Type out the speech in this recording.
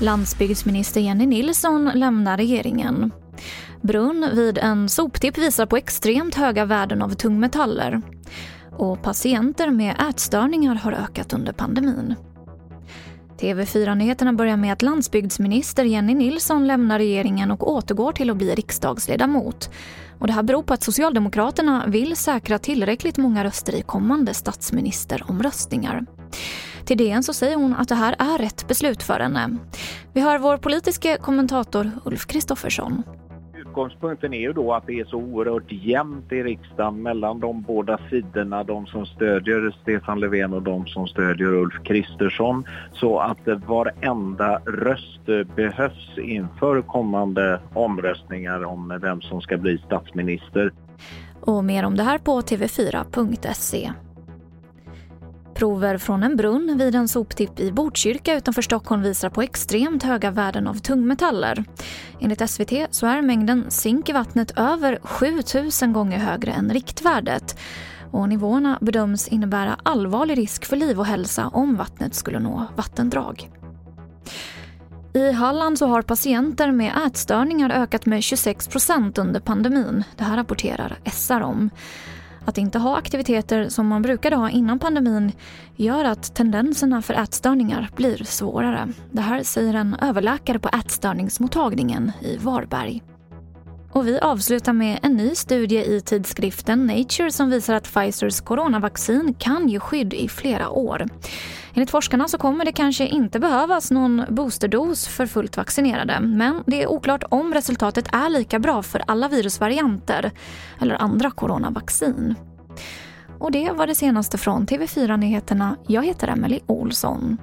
Landsbygdsminister Jenny Nilsson lämnar regeringen. Brunn vid en soptipp visar på extremt höga värden av tungmetaller. Och patienter med ätstörningar har ökat under pandemin. TV4-nyheterna börjar med att landsbygdsminister Jenny Nilsson lämnar regeringen och återgår till att bli riksdagsledamot. Och det här beror på att Socialdemokraterna vill säkra tillräckligt många röster i kommande statsministeromröstningar. Till DN så säger hon att det här är rätt beslut för henne. Vi hör vår politiska kommentator Ulf Kristoffersson. Utgångspunkten är ju då att det är så oerhört jämnt i riksdagen mellan de båda sidorna, de som stödjer Stefan Löfven och de som stödjer Ulf Kristersson. Så att varenda röst behövs inför kommande omröstningar om vem som ska bli statsminister. Och mer om det här på tv4.se. Prover från en brunn vid en soptipp i Botkyrka utanför Stockholm visar på extremt höga värden av tungmetaller. Enligt SVT så är mängden zink i vattnet över 7000 gånger högre än riktvärdet. Och nivåerna bedöms innebära allvarlig risk för liv och hälsa om vattnet skulle nå vattendrag. I Halland så har patienter med ätstörningar ökat med 26 procent under pandemin. Det här rapporterar SR om. Att inte ha aktiviteter som man brukade ha innan pandemin gör att tendenserna för ätstörningar blir svårare. Det här säger en överläkare på ätstörningsmottagningen i Varberg. Och vi avslutar med en ny studie i tidskriften Nature som visar att Pfizers coronavaccin kan ge skydd i flera år. Enligt forskarna så kommer det kanske inte behövas någon boosterdos för fullt vaccinerade men det är oklart om resultatet är lika bra för alla virusvarianter eller andra coronavaccin. Och det var det senaste från TV4 Nyheterna. Jag heter Emily Olsson.